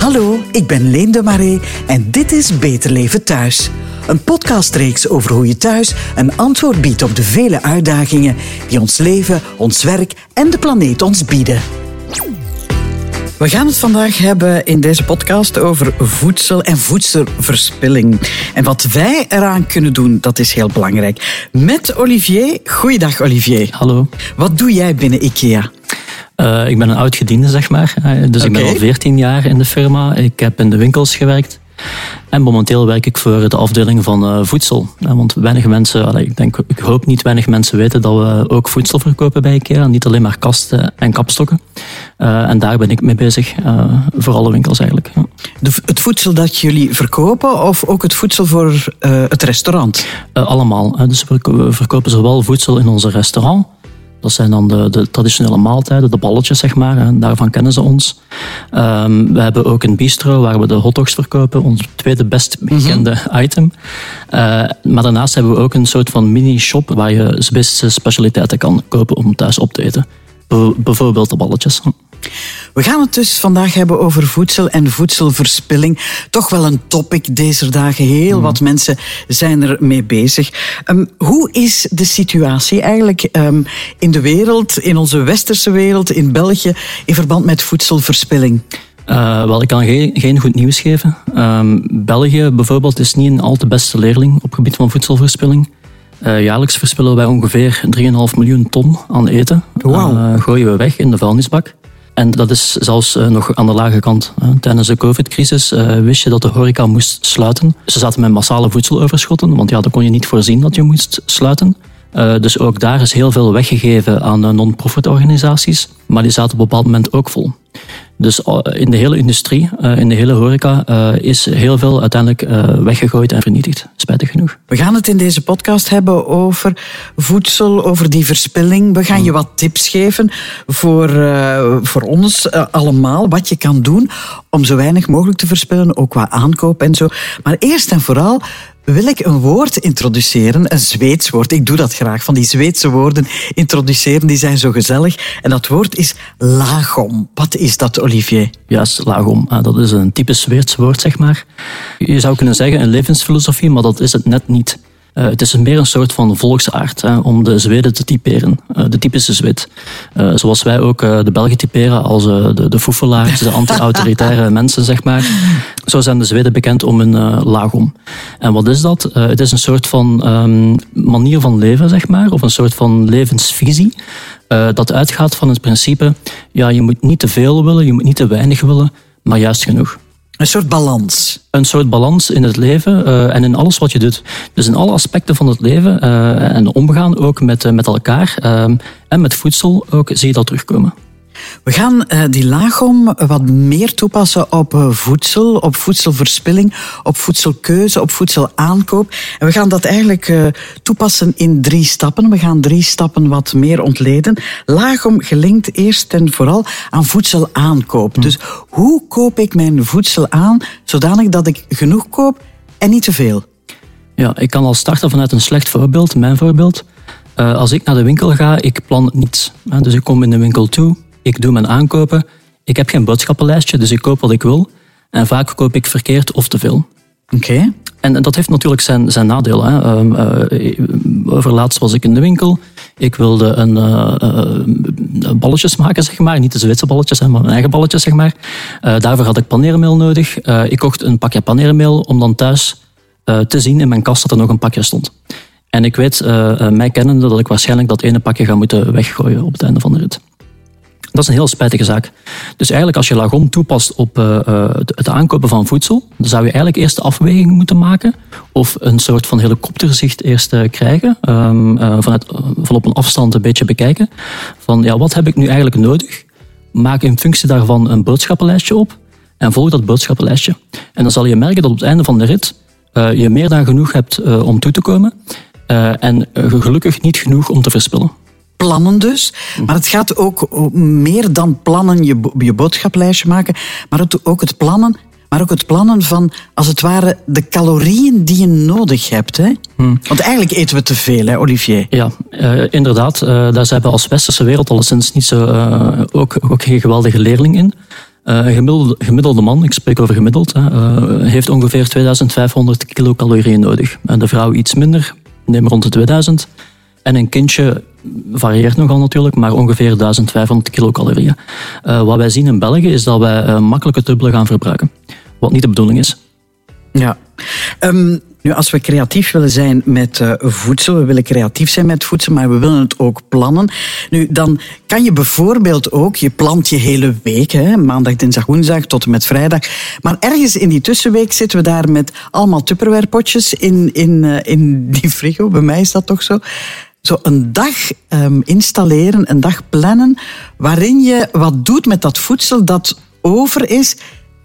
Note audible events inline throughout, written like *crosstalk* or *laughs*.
Hallo, ik ben Leen de Marais en dit is Beter Leven Thuis. Een podcastreeks over hoe je thuis een antwoord biedt op de vele uitdagingen die ons leven, ons werk en de planeet ons bieden. We gaan het vandaag hebben in deze podcast over voedsel en voedselverspilling. En wat wij eraan kunnen doen, dat is heel belangrijk. Met Olivier. Goeiedag, Olivier. Hallo. Wat doe jij binnen IKEA? Uh, ik ben een oud gediende, zeg maar. Uh, dus okay. ik ben al 14 jaar in de firma. Ik heb in de winkels gewerkt. En momenteel werk ik voor de afdeling van uh, voedsel. want weinig mensen, ik, denk, ik hoop niet weinig mensen weten dat we ook voedsel verkopen bij IKEA. Niet alleen maar kasten en kapstokken. Uh, en daar ben ik mee bezig, uh, voor alle winkels eigenlijk. Ja. De, het voedsel dat jullie verkopen of ook het voedsel voor het restaurant? allemaal. Dus we verkopen zowel voedsel in onze restaurant dat zijn dan de, de, traditionele maaltijden, de balletjes zeg maar. Daarvan kennen ze ons. Um, we hebben ook een bistro waar we de hotdogs verkopen. Ons tweede best bekende item. Uh, maar daarnaast hebben we ook een soort van mini-shop waar je Zwitserse specialiteiten kan kopen om thuis op te eten. bijvoorbeeld de balletjes. We gaan het dus vandaag hebben over voedsel en voedselverspilling. Toch wel een topic deze dagen. Heel mm. wat mensen zijn er mee bezig. Um, hoe is de situatie eigenlijk um, in de wereld, in onze westerse wereld, in België, in verband met voedselverspilling? Uh, wel, ik kan geen, geen goed nieuws geven. Um, België bijvoorbeeld is niet een al te beste leerling op het gebied van voedselverspilling. Uh, jaarlijks verspillen wij ongeveer 3,5 miljoen ton aan eten. Wow. Uh, gooien we weg in de vuilnisbak. En dat is zelfs uh, nog aan de lage kant. Tijdens de COVID-crisis uh, wist je dat de horeca moest sluiten. Ze zaten met massale voedseloverschotten, want ja, dan kon je niet voorzien dat je moest sluiten. Uh, dus ook daar is heel veel weggegeven aan non-profit organisaties, maar die zaten op een bepaald moment ook vol. Dus in de hele industrie, in de hele horeca, is heel veel uiteindelijk weggegooid en vernietigd. Spijtig genoeg. We gaan het in deze podcast hebben over voedsel, over die verspilling. We gaan je wat tips geven voor, voor ons allemaal, wat je kan doen om zo weinig mogelijk te verspillen, ook qua aankoop en zo. Maar eerst en vooral wil ik een woord introduceren, een Zweeds woord. Ik doe dat graag, van die Zweedse woorden introduceren, die zijn zo gezellig. En dat woord is lagom. Wat is dat, Olivier? Juist, lagom. Dat is een typisch Zweeds woord, zeg maar. Je zou kunnen zeggen een levensfilosofie, maar dat is het net niet. Uh, het is meer een soort van volksaard hè, om de Zweden te typeren. Uh, de typische Zwed. Uh, zoals wij ook de Belgen typeren als de, de foefelaars, de *laughs* anti-autoritaire mensen, zeg maar. Zo zijn de Zweden bekend om hun lagom. En wat is dat? het is een soort van um, manier van leven, zeg maar, of een soort van levensvisie. dat uitgaat van het principe, ja, je moet niet te veel willen, je moet niet te weinig willen, maar juist genoeg. Een soort balans. Een soort balans in het leven uh, en in alles wat je doet. Dus in alle aspecten van het leven uh, en omgaan ook met, uh, met elkaar en met voedsel ook zie je dat terugkomen. We gaan uh, die laagom wat meer toepassen op uh, voedsel, op voedselverspilling, op voedselkeuze, op voedselaankoop. En we gaan dat eigenlijk uh, toepassen in drie stappen. We gaan drie stappen wat meer ontleden. Laagom gelinkt eerst en vooral aan voedselaankoop. Hm. Dus hoe koop ik mijn voedsel aan zodanig dat ik genoeg koop en niet te veel? Ja, ik kan al starten vanuit een slecht voorbeeld, mijn voorbeeld. als ik naar de winkel ga, ik plan niets. Dus ik kom in de winkel toe, ik doe mijn aankopen. Ik heb geen boodschappenlijstje, dus ik koop wat ik wil. En vaak koop ik verkeerd of te veel. Oké. En dat heeft natuurlijk zijn, zijn nadeel. Hè. Uh, overlaatst was ik in de winkel. Ik wilde een uh, balletjes maken, zeg maar. Niet de Zweedse balletjes, maar mijn eigen balletjes, zeg maar. daarvoor had ik paneermeel nodig. ik kocht een pakje paneermeel om dan thuis te zien in mijn kast dat er nog een pakje stond. En ik weet, mij kennende, dat ik waarschijnlijk dat ene pakje ga moeten weggooien op het einde van de rit. Dat is een heel spijtige zaak. Dus eigenlijk als je lagom toepast op uh, het aankopen van voedsel, dan zou je eigenlijk eerst de afweging moeten maken of een soort van helikopterzicht eerst uh, krijgen, um, vanuit, van op een afstand een beetje bekijken, van ja, wat heb ik nu eigenlijk nodig? Maak in functie daarvan een boodschappenlijstje op en volg dat boodschappenlijstje. En dan zal je merken dat op het einde van de rit je meer dan genoeg hebt om toe te komen en gelukkig niet genoeg om te verspillen plannen dus. Maar het gaat ook meer dan plannen, je, je boodschaplijstje maken, maar het, ook het plannen maar ook het plannen van, als het ware, de calorieën die je nodig hebt. Hè? Hmm. Want eigenlijk eten we te veel, hè, Olivier? Ja, uh, inderdaad. Uh, daar zijn we als westerse wereld alleszins niet zo, uh, ook, ook geen geweldige leerling in. een gemiddelde, gemiddelde, man, ik spreek over gemiddeld, heeft ongeveer 2500 kilocalorieën nodig. En de vrouw iets minder, neem rond de 2000. En een kindje varieert nogal natuurlijk, maar ongeveer 1500 kilocalorieën. wat wij zien in België is dat wij makkelijk het gaan verbruiken. Wat niet de bedoeling is. Ja. Ehm, nu, als we creatief willen zijn met uh, voedsel, we willen creatief zijn met voedsel, maar we willen het ook plannen. Nu, dan kan je bijvoorbeeld ook, je plant je hele week, hè, maandag, dinsdag, woensdag tot en met vrijdag. Maar ergens in die tussenweek zitten we daar met allemaal tupperwarepotjes in, in, uh, in die frigo. Bij mij is dat toch zo zo een dag um, installeren, een dag plannen, waarin je wat doet met dat voedsel dat over is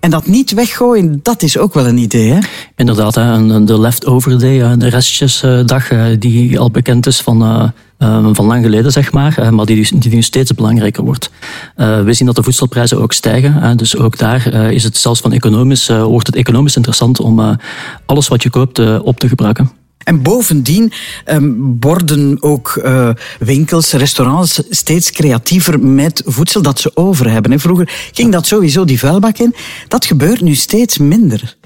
en dat niet weggooien, dat is ook wel een idee, hè? Inderdaad, hè? de leftover day, de restjesdag, die al bekend is van, uh, van lang geleden, zeg maar, maar die, die nu steeds belangrijker wordt. We zien dat de voedselprijzen ook stijgen, dus ook daar is het zelfs van economisch, wordt het economisch interessant om alles wat je koopt op te gebruiken. En bovendien worden ook uh, winkels, restaurants steeds creatiever met voedsel dat ze over hebben. En vroeger ging dat sowieso die vuilbak in. Dat gebeurt nu steeds minder.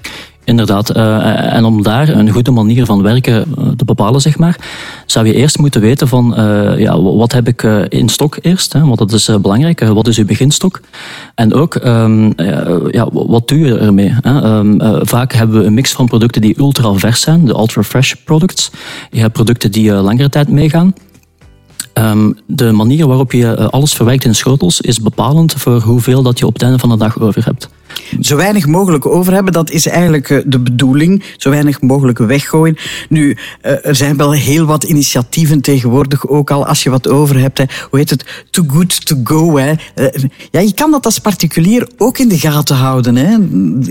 Inderdaad. Uh, en om daar een goede manier van werken eh, te bepalen, zeg maar, zou je eerst moeten weten van, uh, ja, wat heb ik in stok eerst, hè, want dat is belangrijk. wat is uw beginstok? En ook, um, ja, wat doe je ermee? Hè? Um, vaak hebben we een mix van producten die ultra vers zijn, de ultra fresh products. Je hebt producten die langere tijd meegaan. Um, de manier waarop je alles verwerkt in schotels is bepalend voor hoeveel dat je op het einde van de dag over hebt. Zo weinig mogelijk over hebben, dat is eigenlijk eh, de bedoeling. Zo weinig mogelijk weggooien. Nu, eh, er zijn wel heel wat initiatieven tegenwoordig ook al. Als je wat over hebt, hè. hoe heet het? Too good to go. Hè. Eh, ja, je kan dat als particulier ook in de gaten houden. Hè.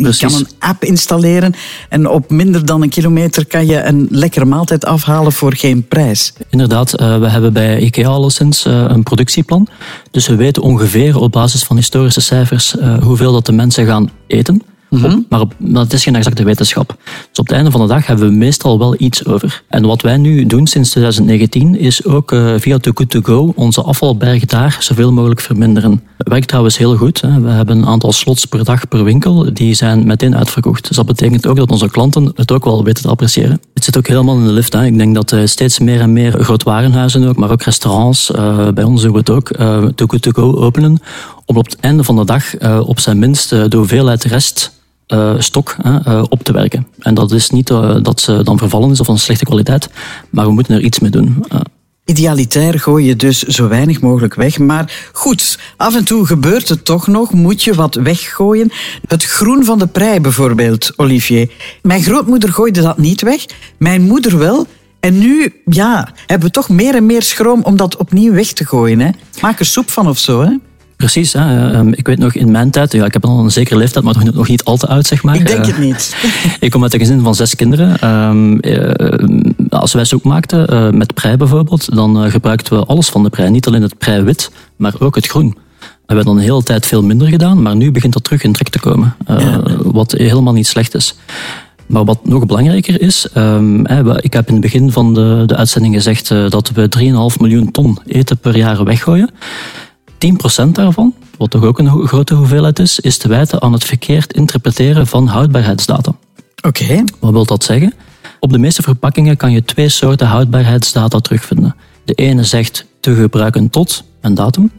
Je kan een app installeren en op minder dan een kilometer kan je een lekkere maaltijd afhalen voor geen prijs. Inderdaad, we hebben bij IKEA alleszins een productieplan. Dus we weten ongeveer op basis van historische cijfers hoeveel dat de mensen gaan eten. Mhm. maar, op, maar het is geen exacte wetenschap. Dus op het einde van de dag hebben we meestal wel iets over. En wat wij nu doen sinds 2019 is ook uh, via Too Good To Go onze afvalberg daar zoveel mogelijk verminderen. Dat werkt trouwens heel goed. Hè. We hebben een aantal slots per dag per winkel. Die zijn meteen uitverkocht. Dus dat betekent ook dat onze klanten het ook wel weten te appreciëren. Het zit ook helemaal in de lift. Hè. Ik denk dat uh, steeds meer en meer grootwarenhuizen ook, maar ook restaurants, uh, bij ons doen we het ook, Too Good To Go openen om op het einde van de dag op zijn minst de hoeveelheid rest uh, stok uh, op te werken. En dat is niet uh, dat ze dan vervallen is of van slechte kwaliteit, maar we moeten er iets mee doen. Idealitair gooi je dus zo weinig mogelijk weg. Maar goed, af en toe gebeurt het toch nog. Moet je wat weggooien. Het groen van de prei bijvoorbeeld, Olivier. Mijn grootmoeder gooide dat niet weg. Mijn moeder wel. En nu ja, hebben we toch meer en meer schroom om dat opnieuw weg te gooien. Hè? Maak er soep van of zo. Hè? Precies. Hè. Ehm, ik weet nog in mijn tijd, ja, ik heb al een zekere leeftijd, maar nog niet al te oud, zeg maar. Ik denk het niet. *laughs* ik kom uit een gezin van zes kinderen. Ehm, eh, als wij zoek maakten, uh, met prei bijvoorbeeld, dan uh, gebruikten we alles van de prei. Niet alleen het prei wit, maar ook het groen. We hebben dan een hele tijd veel minder gedaan, maar nu begint dat terug in trek te komen. Wat helemaal niet slecht is. Maar wat nog belangrijker is, um, ik heb in het begin van de, de uitzending gezegd dat we 3,5 miljoen ton eten per jaar weggooien. 10% daarvan, wat toch ook een grote hoeveelheid is, is te wijten aan het verkeerd interpreteren van houdbaarheidsdata. Oké. Wat wil dat zeggen? Op de meeste verpakkingen kan je twee soorten houdbaarheidsdata terugvinden. De ene zegt te gebruiken tot een datum.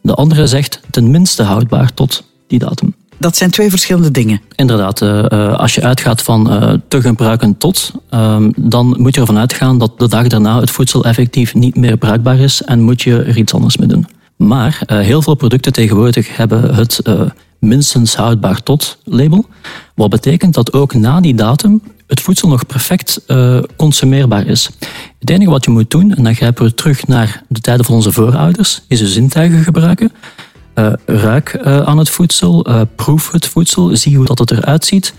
De andere zegt tenminste houdbaar tot die datum. Dat zijn twee verschillende dingen. Inderdaad, uh, als je uitgaat van uh, te gebruiken tot, uh, dan moet je ervan uitgaan dat de dag daarna het voedsel effectief niet meer bruikbaar is en moet je er iets anders mee doen. Maar uh, heel veel producten tegenwoordig hebben het uh, minstens houdbaar tot label. Wat betekent dat ook na die datum het voedsel nog perfect uh, consumeerbaar is. Het enige wat je moet doen, en dan grijpen we terug naar de tijden van onze voorouders, is de zintuigen gebruiken. ruik aan het voedsel, proef het voedsel, zie hoe dat het eruit ziet.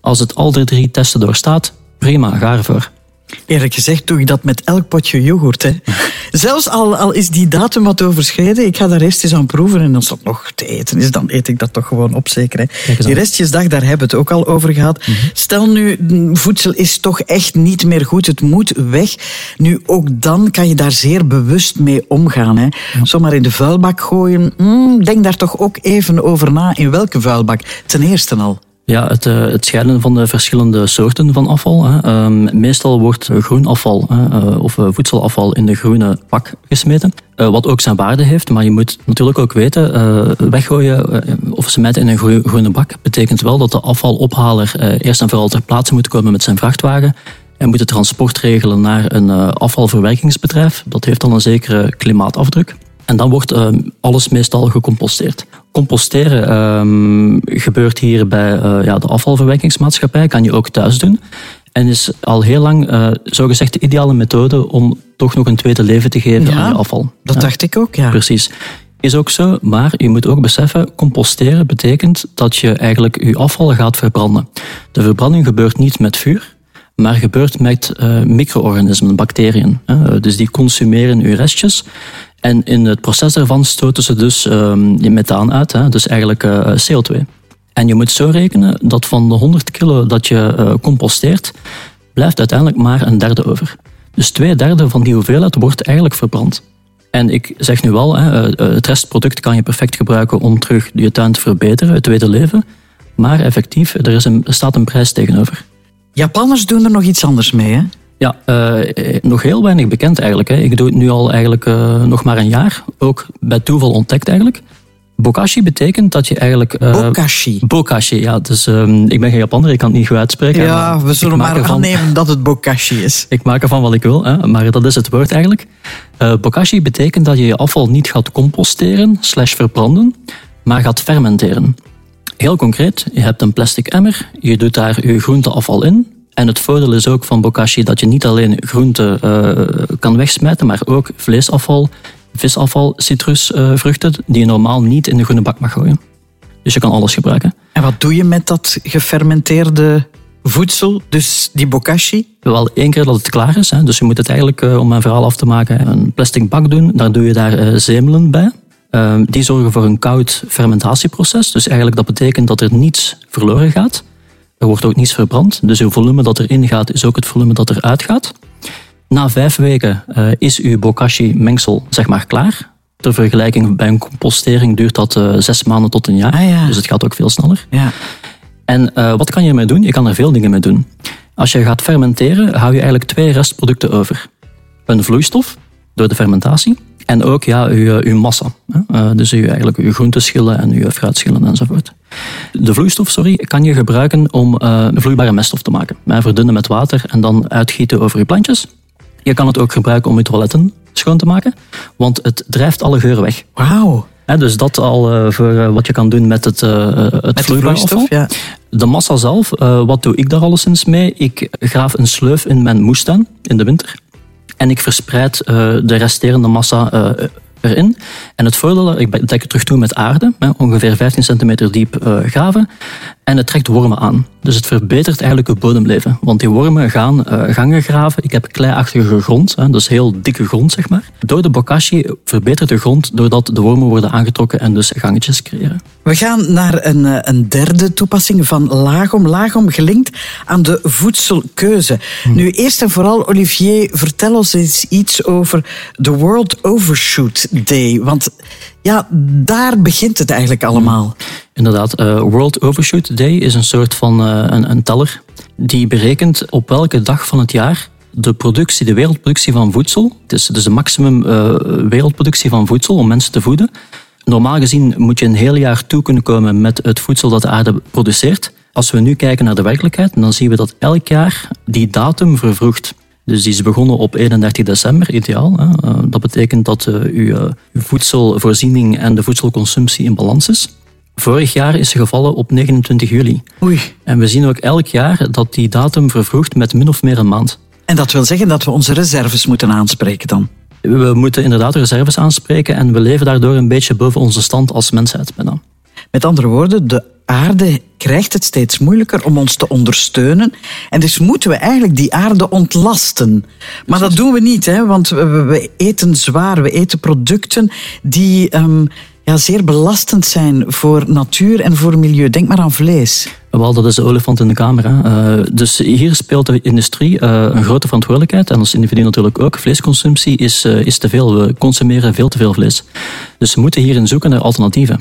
Als het al de drie testen doorstaat, prima, ga ervoor. Eerlijk gezegd doe ik dat met elk potje yoghurt. Hè. *laughs* Zelfs al, al is die datum wat overschreden, ik ga daar eerst eens aan proeven en als dat nog te eten is, dan eet ik dat toch gewoon op zeker. Hè. Die restjesdag, daar hebben we het ook al over gehad. Mhm. Stel nu, voedsel is toch echt niet meer goed, het moet weg. Nu, ook dan kan je daar zeer bewust mee omgaan. Hè. Zomaar in de vuilbak gooien, mm, denk daar toch ook even over na in welke vuilbak. Ten eerste al. Ja, het, uh, het scheiden van de verschillende soorten van afval. Hè. Ehm, meestal wordt groen afval uh, of uh, voedselafval in de groene pak gesmeten. wat ook zijn waarde heeft, maar je moet natuurlijk ook weten, weggooien of smijten in een groene bak betekent wel dat de afvalophaler eerst en vooral ter plaatse moet komen met zijn vrachtwagen en moet het transport regelen naar een afvalverwerkingsbedrijf. Dat heeft dan een zekere klimaatafdruk. En dan wordt ehm, alles meestal gecomposteerd. Composteren um, gebeurt hier bij uh, ja, de afvalverwerkingsmaatschappij, kan je ook thuis doen. En is al heel lang uh, zogezegd de ideale methode om toch nog een tweede leven te geven aan je afval. Dat dacht ik ook, ja. Precies. Is ook zo, maar je moet ook beseffen, composteren betekent dat je eigenlijk je afval gaat verbranden. De verbranding gebeurt niet met vuur, maar gebeurt met uh, micro-organismen, bacteriën. Dus die consumeren uw restjes en in het proces daarvan stoten ze dus je methaan uit, hè, dus eigenlijk uh, CO2. En je moet zo rekenen dat van de 100 kilo dat je uh, composteert, blijft uiteindelijk maar een derde over. Dus twee derde van die hoeveelheid wordt eigenlijk verbrand. En ik zeg nu wel, hè, uh, het restproduct kan je perfect gebruiken om terug je tuin te verbeteren, het tweede leven. Maar effectief, er, is een, staat een prijs tegenover. Japanners doen er nog iets anders mee, hè? Ja, uh, nog heel weinig bekend eigenlijk. Hè. Ik doe het nu al eigenlijk uh, nog maar een jaar. Ook bij toeval ontdekt eigenlijk. Bokashi betekent dat je eigenlijk... Uh, bokashi? Bokashi, ja. Dus um, ik ben geen Japaner, ik kan het niet goed uitspreken. Ja, we zullen maar ervan, aannemen dat het bokashi is. *laughs* ik maak ervan wat ik wil, hè, maar dat is het woord eigenlijk. Bokashi betekent dat je je afval niet gaat composteren, slash verbranden, maar gaat fermenteren. Heel concreet, je hebt een plastic emmer, je doet daar je groenteafval in, en het voordeel is ook van bokashi dat je niet alleen groenten uh, kan wegsmijten, maar ook vleesafval, visafval, citrusvruchten, uh, die je normaal niet in de groene bak mag gooien. Dus je kan alles gebruiken. En wat doe je met dat gefermenteerde voedsel, dus die bokashi? Wel, één keer dat het klaar is. Hè. Dus je moet het eigenlijk, uh, om mijn verhaal af te maken, een plastic bak doen. Daar doe je daar zemelen bij. Uh, die zorgen voor een koud fermentatieproces. Dus eigenlijk dat betekent dat er niets verloren gaat. Er wordt ook niets verbrand, dus uw volume dat erin gaat is ook het volume dat eruit gaat. Na vijf weken uh, is uw bokashi-mengsel zeg maar klaar. Ter vergelijking bij een compostering duurt dat uh, zes maanden tot een jaar. Ah, ja. Dus het gaat ook veel sneller. Ja. En uh, wat kan je ermee doen? Je kan er veel dingen mee doen. Als je gaat fermenteren, hou je eigenlijk twee restproducten over. Een vloeistof, door de fermentatie. En ook ja, uw, uw massa. Dus uw, eigenlijk uw groenteschillen en uw fruitschillen enzovoort. De vloeistof sorry, kan je gebruiken om uh, vloeibare meststof te maken. Verdunnen met water en dan uitgieten over je plantjes. Je kan het ook gebruiken om je toiletten schoon te maken, want het drijft alle geuren weg. Wauw. dus dat al uh, voor uh, wat je kan doen met het, het vloeibare. Ja. De massa zelf, wat doe ik daar alleszins mee? Ik graaf een sleuf in mijn moestuin in de winter. En ik verspreid de resterende massa erin. En het voordeel, ik dek het terug toe met aarde, ongeveer 15 centimeter diep uh, graven. En het trekt wormen aan. Dus het verbetert eigenlijk het bodemleven. Want die wormen gaan uh, gangen graven. Ik heb kleiachtige grond, hè, dus heel dikke grond, zeg maar. Door de bokashi verbetert de grond doordat de wormen worden aangetrokken en dus gangetjes creëren. We gaan naar een, eh, een derde toepassing van Lagom. Lagom gelinkt aan de voedselkeuze. Hmm. Nu, eerst en vooral, Olivier, vertel ons eens iets over de World Overshoot Day. Want ja, daar begint het eigenlijk allemaal. Hmm. Inderdaad, uh, World Overshoot Day is een soort van uh, een, een teller die berekent op welke dag van het jaar de productie, de wereldproductie van voedsel, dus, dus de maximum uh, wereldproductie van voedsel om mensen te voeden. Normaal gezien moet je een heel jaar toe kunnen komen met het voedsel dat de aarde produceert. Als we nu kijken naar de werkelijkheid, dan zien we dat elk jaar die datum vervroegt. Dus die is begonnen op 31 december, ideaal. Hè. Dat betekent dat uw voedselvoorziening en de voedselconsumptie in balans is. Vorig jaar is ze gevallen op 29 juli. Oei. En we zien ook elk jaar dat die datum vervroegt met min of meer een maand. En dat wil zeggen dat we onze reserves moeten aanspreken dan? We moeten inderdaad reserves aanspreken en we leven daardoor een beetje boven onze stand als mensheid bijna. Met andere woorden, de aarde krijgt het steeds moeilijker om ons te ondersteunen. En dus moeten we eigenlijk die aarde ontlasten. Maar dat doen we niet, hè, want we, eten zwaar, we eten producten die um, ja, zeer belastend zijn voor natuur en voor milieu. Denk maar aan vlees. Wel, dat is de olifant in de kamer. Uh, dus hier speelt de industrie uh, een grote verantwoordelijkheid. En als individu natuurlijk ook. Vleesconsumptie is, uh, is te veel. We consumeren veel te veel vlees. Dus we moeten hierin zoeken naar alternatieven.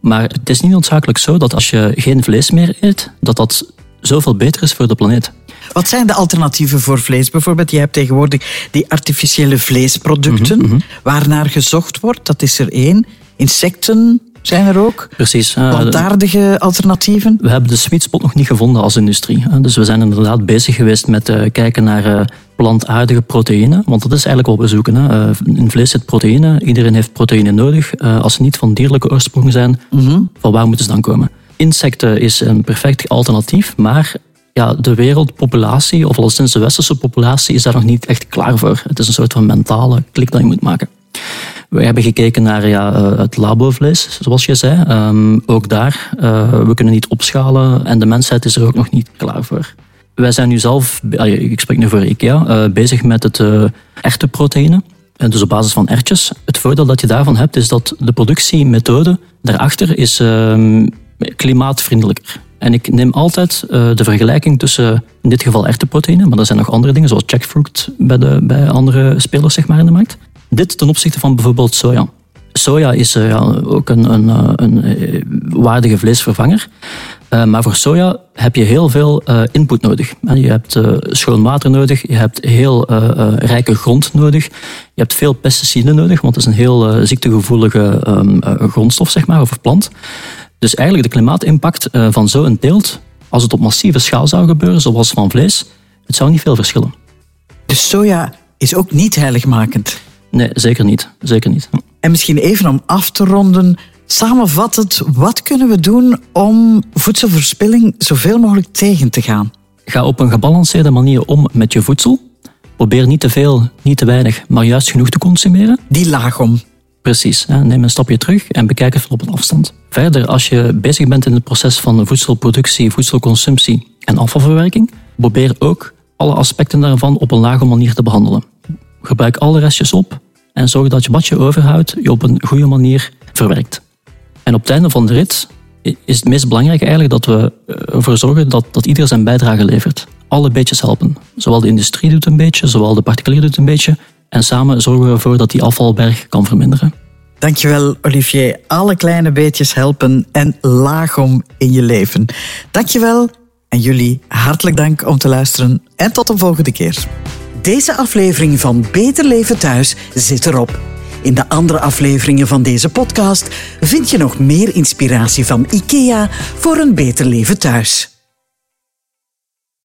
Maar het is niet noodzakelijk zo dat als je geen vlees meer eet, dat dat zoveel beter is voor de planeet. Wat zijn de alternatieven voor vlees? Bijvoorbeeld, je hebt tegenwoordig die artificiële vleesproducten, mm waarnaar gezocht wordt. Dat is er één. Insecten zijn er ook. Precies. Plantaardige alternatieven. We hebben de sweet spot nog niet gevonden als industrie. Dus we zijn inderdaad bezig geweest met uh, kijken naar uh, plantaardige proteïne. Want dat is eigenlijk wat we zoeken. Hè. In vlees zit proteïne. Iedereen heeft proteïne nodig. als ze niet van dierlijke oorsprong zijn, mhm. van waar moeten ze dan komen? Insecten is een perfect alternatief, maar ja, de wereldpopulatie, of sinds de westerse populatie, is daar nog niet echt klaar voor. Het is een soort van mentale klik dat je moet maken. We hebben gekeken naar ja, eh, het labovlees, zoals je zei. Um, ook daar, uh, we kunnen niet opschalen en de mensheid is er ook nog niet klaar voor. Wij zijn nu zelf, ik spreek nu voor IKEA, uh, bezig met het echte proteïne. Dus op basis van ertjes. Het voordeel dat je daarvan hebt, is dat de productiemethode daarachter is uh, klimaatvriendelijker. En ik neem altijd uh, de vergelijking tussen, in dit geval echte maar er zijn nog andere dingen, zoals jackfruit bij, de, bij andere spelers zeg maar, in de markt. Dit ten opzichte van bijvoorbeeld soja. Soja is ook een, een, eh, een, een waardige vleesvervanger. Uh, maar voor soja heb je heel veel input nodig. Je hebt schoon water nodig, je hebt heel rijke grond nodig, je hebt veel pesticiden nodig, want het is een heel ziektegevoelige um, grondstof, zeg maar, of plant. Dus eigenlijk de klimaatimpact van zo'n teelt, als het op massieve schaal zou gebeuren, zoals van vlees, het zou niet veel verschillen. Dus soja is ook niet heiligmakend? Nee, zeker niet. Zeker niet. En misschien even om af te ronden, samenvattend, wat kunnen we doen om voedselverspilling zoveel mogelijk tegen te gaan? Ga op een gebalanceerde manier om met je voedsel. Probeer niet te veel, niet te weinig, maar juist genoeg te consumeren. Die laag om. Precies. Neem een stapje terug en bekijk het op een afstand. Verder, als je bezig bent in het proces van voedselproductie, voedselconsumptie en afvalverwerking, probeer ook alle aspecten daarvan op een lage manier te behandelen. Gebruik alle restjes op en zorg dat je wat je overhoudt je op een goede manier verwerkt. En op het einde van de rit is het meest belangrijke eigenlijk dat we eh, ervoor zorgen dat, dat ieder zijn bijdrage levert. Alle beetjes helpen. Zowel de industrie doet een beetje, zowel de particulier doet een beetje. En samen zorgen we ervoor dat die afvalberg kan verminderen. Dankjewel, Olivier. Alle kleine beetjes helpen en laagom in je leven. Dankjewel en jullie hartelijk dank om te luisteren en tot een volgende keer. Deze aflevering van Beter Leven Thuis zit erop. In de andere afleveringen van deze podcast vind je nog meer inspiratie van IKEA voor een beter leven thuis.